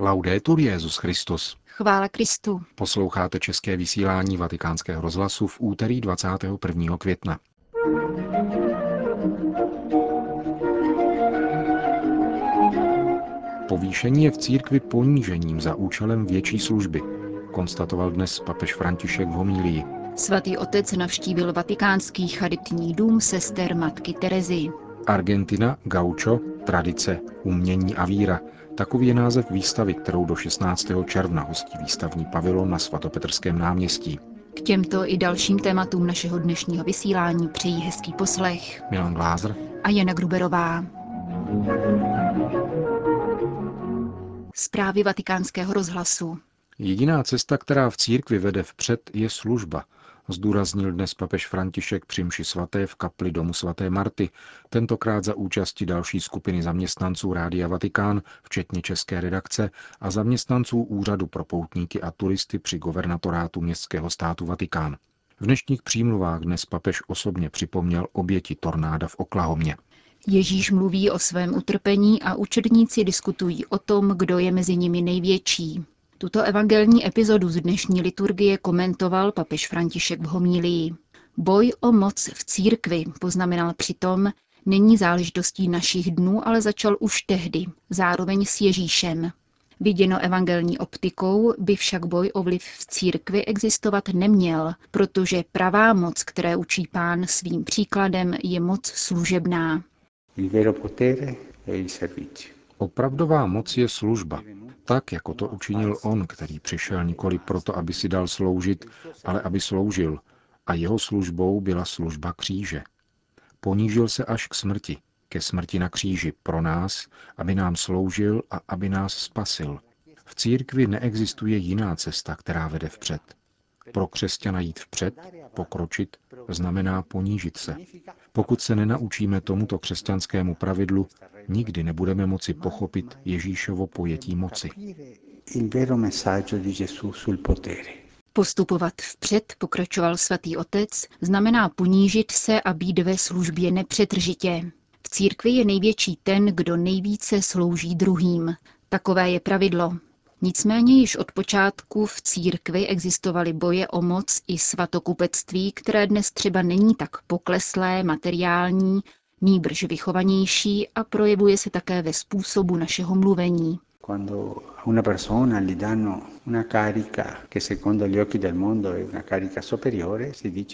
Laudetur Jezus Christus. Chvála Kristu. Posloucháte české vysílání Vatikánského rozhlasu v úterý 21. května. Povýšení je v církvi ponížením za účelem větší služby, konstatoval dnes papež František v homílii. Svatý otec navštívil vatikánský charitní dům sester matky Terezy. Argentina, gaucho, tradice, umění a víra. Takový je název výstavy, kterou do 16. června hostí výstavní pavilon na svatopetrském náměstí. K těmto i dalším tématům našeho dnešního vysílání přejí hezký poslech Milan Glázer a Jana Gruberová. Zprávy vatikánského rozhlasu. Jediná cesta, která v církvi vede vpřed, je služba, zdůraznil dnes papež František při mši svaté v kapli domu svaté Marty, tentokrát za účasti další skupiny zaměstnanců Rádia Vatikán, včetně české redakce a zaměstnanců Úřadu pro poutníky a turisty při governatorátu městského státu Vatikán. V dnešních přímluvách dnes papež osobně připomněl oběti tornáda v Oklahomě. Ježíš mluví o svém utrpení a učedníci diskutují o tom, kdo je mezi nimi největší. Tuto evangelní epizodu z dnešní liturgie komentoval papež František v homílii. Boj o moc v církvi, poznamenal přitom, není záležitostí našich dnů, ale začal už tehdy, zároveň s Ježíšem. Viděno evangelní optikou by však boj o vliv v církvi existovat neměl, protože pravá moc, které učí pán svým příkladem, je moc služebná. Opravdová moc je služba, tak, jako to učinil on, který přišel nikoli proto, aby si dal sloužit, ale aby sloužil, a jeho službou byla služba kříže. Ponížil se až k smrti, ke smrti na kříži pro nás, aby nám sloužil a aby nás spasil. V církvi neexistuje jiná cesta, která vede vpřed. Pro křesťana jít vpřed, pokročit, znamená ponížit se. Pokud se nenaučíme tomuto křesťanskému pravidlu, nikdy nebudeme moci pochopit Ježíšovo pojetí moci. Postupovat vpřed, pokračoval svatý otec, znamená ponížit se a být ve službě nepřetržitě. V církvi je největší ten, kdo nejvíce slouží druhým. Takové je pravidlo. Nicméně již od počátku v církvi existovaly boje o moc i svatokupectví, které dnes třeba není tak pokleslé, materiální, nýbrž vychovanější a projevuje se také ve způsobu našeho mluvení.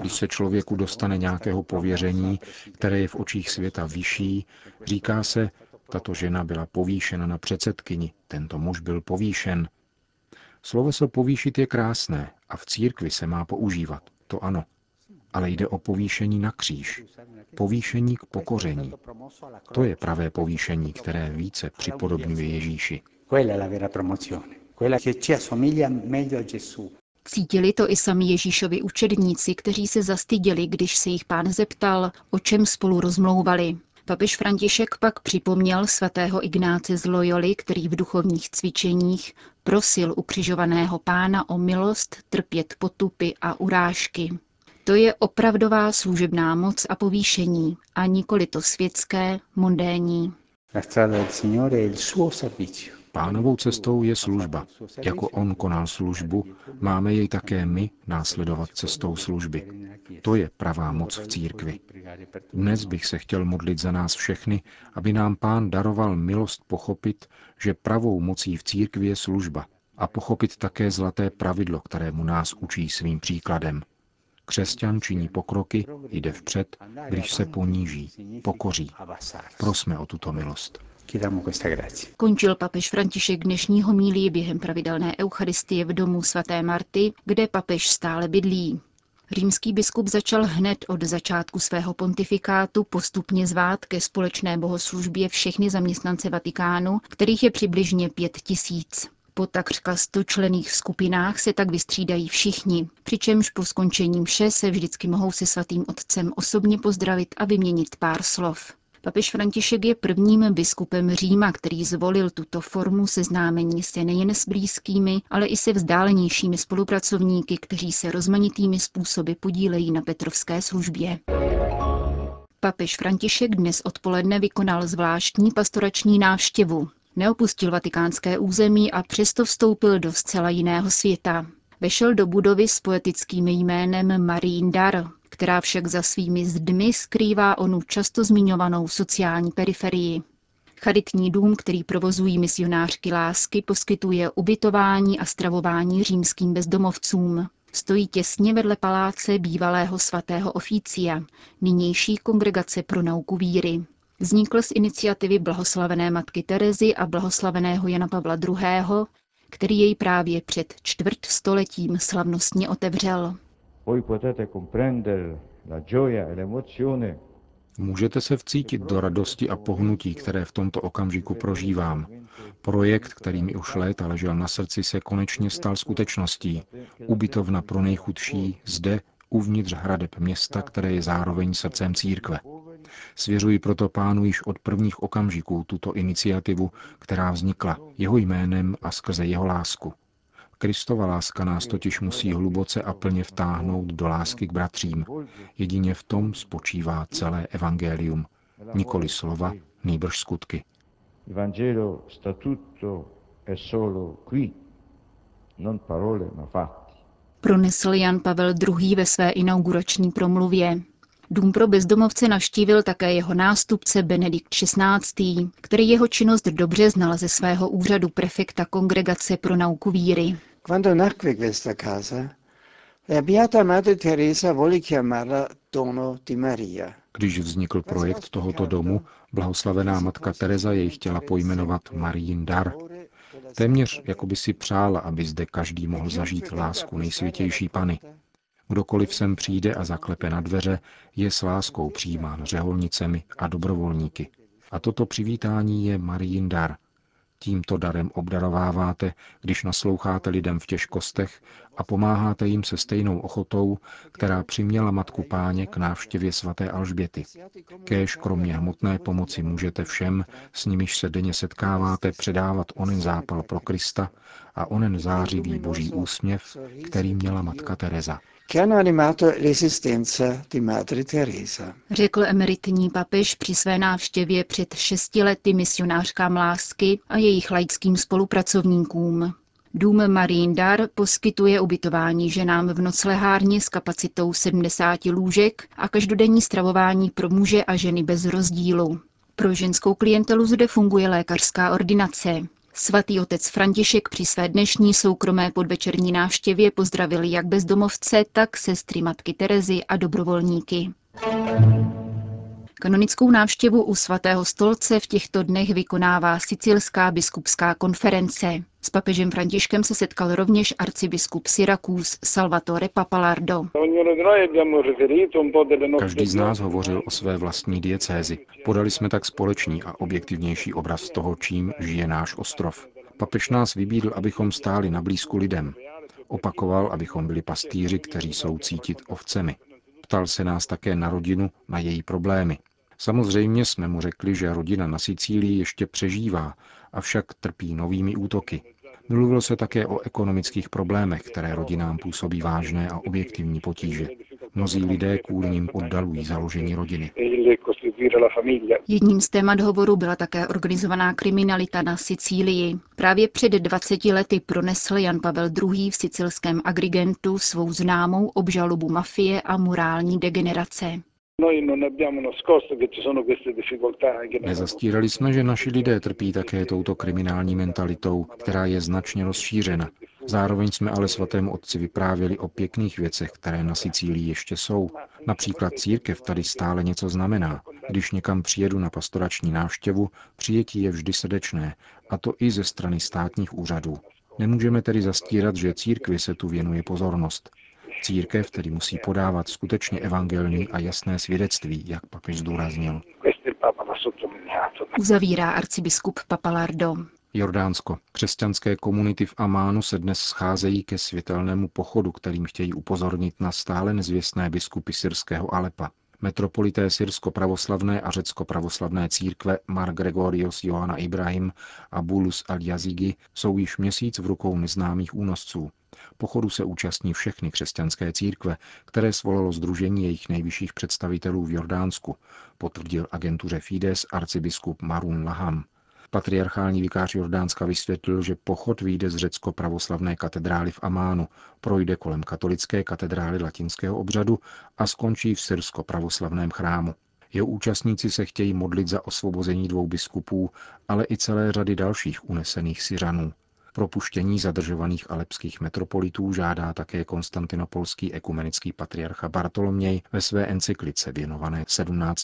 Když se člověku dostane nějakého pověření, které je v očích světa vyšší, říká se, tato žena byla povýšena na předsedkyni, tento muž byl povýšen. Sloveso povýšit je krásné a v církvi se má používat, to ano. Ale jde o povýšení na kříž, povýšení k pokoření. To je pravé povýšení, které více připodobňuje Ježíši. Cítili to i sami Ježíšovi učedníci, kteří se zastyděli, když se jich pán zeptal, o čem spolu rozmlouvali. Papež František pak připomněl svatého Ignáce z Loyoli, který v duchovních cvičeních prosil ukřižovaného pána o milost trpět potupy a urážky. To je opravdová služebná moc a povýšení, a nikoli to světské, servizio. Pánovou cestou je služba. Jako on konal službu, máme jej také my následovat cestou služby. To je pravá moc v církvi. Dnes bych se chtěl modlit za nás všechny, aby nám pán daroval milost pochopit, že pravou mocí v církvi je služba a pochopit také zlaté pravidlo, kterému nás učí svým příkladem. Křesťan činí pokroky, jde vpřed, když se poníží, pokoří. Prosme o tuto milost. Končil papež František dnešního mílí během pravidelné eucharistie v domu svaté Marty, kde papež stále bydlí. Římský biskup začal hned od začátku svého pontifikátu postupně zvát ke společné bohoslužbě všechny zaměstnance Vatikánu, kterých je přibližně pět tisíc. Po takřka stočlených skupinách se tak vystřídají všichni, přičemž po skončení mše se vždycky mohou se svatým otcem osobně pozdravit a vyměnit pár slov. Papež František je prvním biskupem Říma, který zvolil tuto formu seznámení se nejen s blízkými, ale i se vzdálenějšími spolupracovníky, kteří se rozmanitými způsoby podílejí na Petrovské službě. Papež František dnes odpoledne vykonal zvláštní pastorační návštěvu. Neopustil vatikánské území a přesto vstoupil do zcela jiného světa. Vešel do budovy s poetickým jménem Marín Dar, která však za svými zdmi skrývá onu často zmiňovanou sociální periferii. Charitní dům, který provozují misionářky lásky, poskytuje ubytování a stravování římským bezdomovcům. Stojí těsně vedle paláce bývalého svatého oficia, nynější kongregace pro nauku víry. Vznikl z iniciativy blahoslavené matky Terezy a blahoslaveného Jana Pavla II., který jej právě před čtvrt stoletím slavnostně otevřel. Můžete se vcítit do radosti a pohnutí, které v tomto okamžiku prožívám. Projekt, který mi už léta ležel na srdci, se konečně stal skutečností. Ubytovna pro nejchudší zde, uvnitř hradeb města, které je zároveň srdcem církve. Svěřuji proto pánu již od prvních okamžiků tuto iniciativu, která vznikla jeho jménem a skrze jeho lásku. Kristova láska nás totiž musí hluboce a plně vtáhnout do lásky k bratřím. Jedině v tom spočívá celé evangelium. Nikoli slova, nýbrž skutky. Pronesl Jan Pavel II. ve své inaugurační promluvě. Dům pro bezdomovce navštívil také jeho nástupce Benedikt XVI., který jeho činnost dobře znal ze svého úřadu prefekta Kongregace pro nauku víry. Quando nacque questa casa, la Beata Madre Teresa volle chiamarla Dono di Maria. Když vznikl projekt tohoto domu, blahoslavená matka Teresa jej chtěla pojmenovat Marijin dar. Téměř jako by si přála, aby zde každý mohl zažít lásku nejsvětější Pany. Kdokoliv sem přijde a zaklepe na dveře, je s láskou přijímán řeholnicemi a dobrovolníky. A toto přivítání je Marijin dar – Tímto darem obdarováváte, když nasloucháte lidem v těžkostech a pomáháte jim se stejnou ochotou, která přiměla matku páně k návštěvě svaté Alžběty. Kéž kromě hmotné pomoci můžete všem, s nimiž se denně setkáváte, předávat onen zápal pro Krista a onen zářivý boží úsměv, který měla matka Teresa. Řekl emeritní papež při své návštěvě před šesti lety misionářkám lásky a jejich laickým spolupracovníkům. Dům Marín Dar poskytuje ubytování ženám v noclehárně s kapacitou 70 lůžek a každodenní stravování pro muže a ženy bez rozdílu. Pro ženskou klientelu zde funguje lékařská ordinace. Svatý otec František při své dnešní soukromé podvečerní návštěvě pozdravil jak bezdomovce, tak sestry matky Terezy a dobrovolníky. Kanonickou návštěvu u svatého stolce v těchto dnech vykonává Sicilská biskupská konference. S papežem Františkem se setkal rovněž arcibiskup Syracuse Salvatore Papalardo. Každý z nás hovořil o své vlastní diecézi. Podali jsme tak společný a objektivnější obraz toho, čím žije náš ostrov. Papež nás vybídl, abychom stáli na blízku lidem. Opakoval, abychom byli pastýři, kteří jsou cítit ovcemi. Ptal se nás také na rodinu, na její problémy. Samozřejmě jsme mu řekli, že rodina na Sicílii ještě přežívá, avšak trpí novými útoky. Mluvilo se také o ekonomických problémech, které rodinám působí vážné a objektivní potíže. Mnozí lidé kvůli nim oddalují založení rodiny. Jedním z témat hovoru byla také organizovaná kriminalita na Sicílii. Právě před 20 lety pronesl Jan Pavel II. v sicilském Agrigentu svou známou obžalobu mafie a morální degenerace. Nezastírali jsme, že naši lidé trpí také touto kriminální mentalitou, která je značně rozšířena. Zároveň jsme ale svatému otci vyprávěli o pěkných věcech, které na Sicílii ještě jsou. Například církev tady stále něco znamená. Když někam přijedu na pastorační návštěvu, přijetí je vždy srdečné, a to i ze strany státních úřadů. Nemůžeme tedy zastírat, že církvi se tu věnuje pozornost. Církev tedy musí podávat skutečně evangelní a jasné svědectví, jak papež zdůraznil. Uzavírá arcibiskup Papalardo. Jordánsko. Křesťanské komunity v Amánu se dnes scházejí ke světelnému pochodu, kterým chtějí upozornit na stále nezvěstné biskupy syrského Alepa. Metropolité syrsko-pravoslavné a řecko-pravoslavné církve Mar Gregorios Johanna Ibrahim a Bulus al-Yazigi jsou již měsíc v rukou neznámých únosců. Pochodu se účastní všechny křesťanské církve, které svolalo Združení jejich nejvyšších představitelů v Jordánsku, potvrdil agentuře Fides arcibiskup Marun Laham. Patriarchální vikář Jordánska vysvětlil, že pochod vyjde z řecko-pravoslavné katedrály v Amánu, projde kolem katolické katedrály latinského obřadu a skončí v syrsko-pravoslavném chrámu. Jeho účastníci se chtějí modlit za osvobození dvou biskupů, ale i celé řady dalších unesených Syřanů. Propuštění zadržovaných alepských metropolitů žádá také konstantinopolský ekumenický patriarcha Bartoloměj ve své encyklice věnované 17.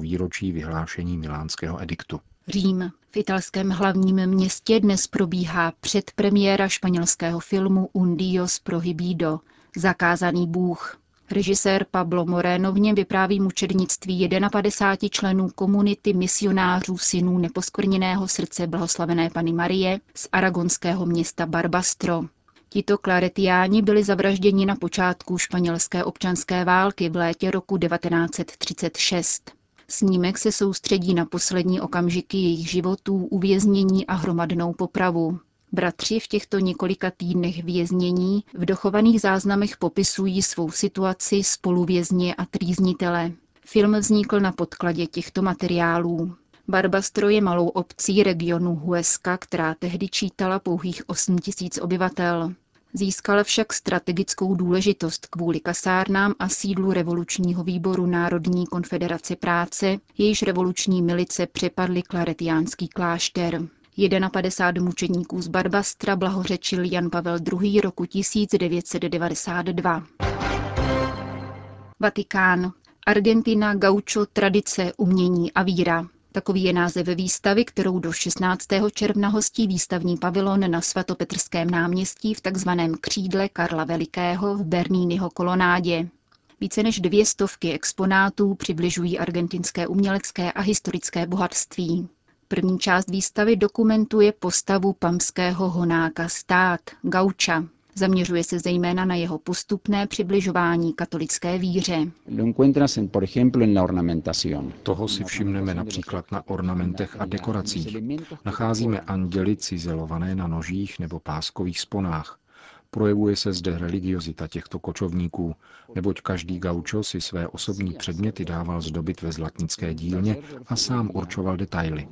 výročí vyhlášení milánského ediktu. Řím. V italském hlavním městě dnes probíhá předpremiéra španělského filmu Un Dios prohibido, Zakázaný bůh. Režisér Pablo Moreno v něm vypráví mučednictví 51 členů komunity misionářů synů neposkvrněného srdce blahoslavené Pany Marie z aragonského města Barbastro. Tito klaretiáni byli zavražděni na počátku španělské občanské války v létě roku 1936. Snímek se soustředí na poslední okamžiky jejich životů, uvěznění a hromadnou popravu. Bratři v těchto několika týdnech věznění v dochovaných záznamech popisují svou situaci spoluvězně a trýznitele. Film vznikl na podkladě těchto materiálů. Barbastro je malou obcí regionu Huesca, která tehdy čítala pouhých 8 tisíc obyvatel. Získal však strategickou důležitost kvůli kasárnám a sídlu revolučního výboru Národní konfederace práce, jejíž revoluční milice přepadly klaretiánský klášter. 51 mučedníků z Barbastra blahořečil Jan Pavel II. roku 1992. Vatikán. Argentina, gaucho, tradice, umění a víra. Takový je název výstavy, kterou do 16. června hostí výstavní pavilon na svatopetrském náměstí v takzvaném křídle Karla Velikého v Berníndyho kolonádě. Více než dvě stovky exponátů přibližují argentinské umělecké a historické bohatství. První část výstavy dokumentuje postavu pamského honáka stát, Gauča. Zaměřuje se zejména na jeho postupné přibližování katolické víře. Toho si všimneme například na ornamentech a dekoracích. Nacházíme anděly cizelované na nožích nebo páskových sponách. Projevuje se zde religiozita těchto kočovníků, neboť každý gaučo si své osobní předměty dával zdobit ve zlatnické dílně a sám určoval detaily.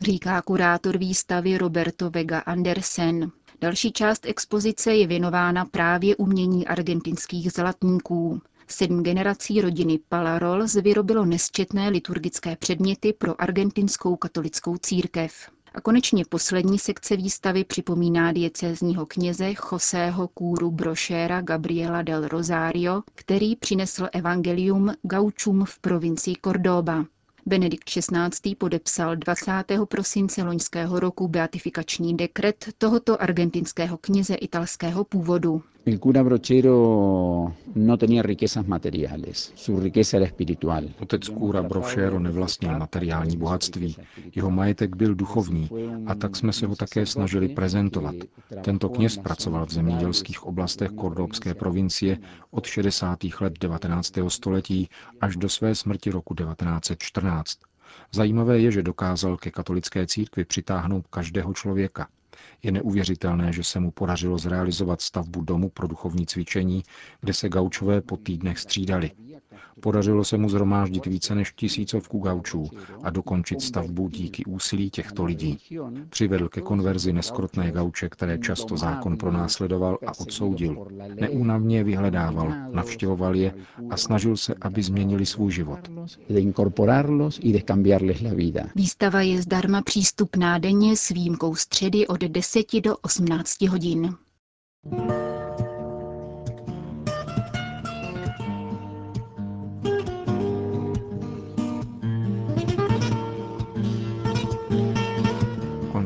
Říká kurátor výstavy Roberto Vega Andersen. Další část expozice je věnována právě umění argentinských zlatníků. Sedm generací rodiny Palarols vyrobilo nesčetné liturgické předměty pro argentinskou katolickou církev. A konečně poslední sekce výstavy připomíná diecézního kněze Joseho Kůru Brošéra Gabriela del Rosario, který přinesl evangelium gaučům v provincii Cordoba. Benedikt XVI. podepsal 20. prosince loňského roku beatifikační dekret tohoto argentinského kněze italského původu. El cura Brochero no tenía riquezas materiales, su riqueza era espiritual. Otec kůra Brochero nevlastnil materiální bohatství, jeho majetek byl duchovní a tak jsme se ho také snažili prezentovat. Tento kněz pracoval v zemědělských oblastech kordobské provincie od 60. let 19. století až do své smrti roku 1914. Zajímavé je, že dokázal ke katolické církvi přitáhnout každého člověka – je neuvěřitelné, že se mu podařilo zrealizovat stavbu domu pro duchovní cvičení, kde se gaučové po týdnech střídali. Podařilo se mu zhromáždit více než tisícovku gaučů a dokončit stavbu díky úsilí těchto lidí. Přivedl ke konverzi neskrotné gauče, které často zákon pronásledoval a odsoudil. Neúnavně vyhledával, navštěvoval je a snažil se, aby změnili svůj život. Výstava je zdarma přístupná denně s výjimkou středy od 10 do 18 hodin.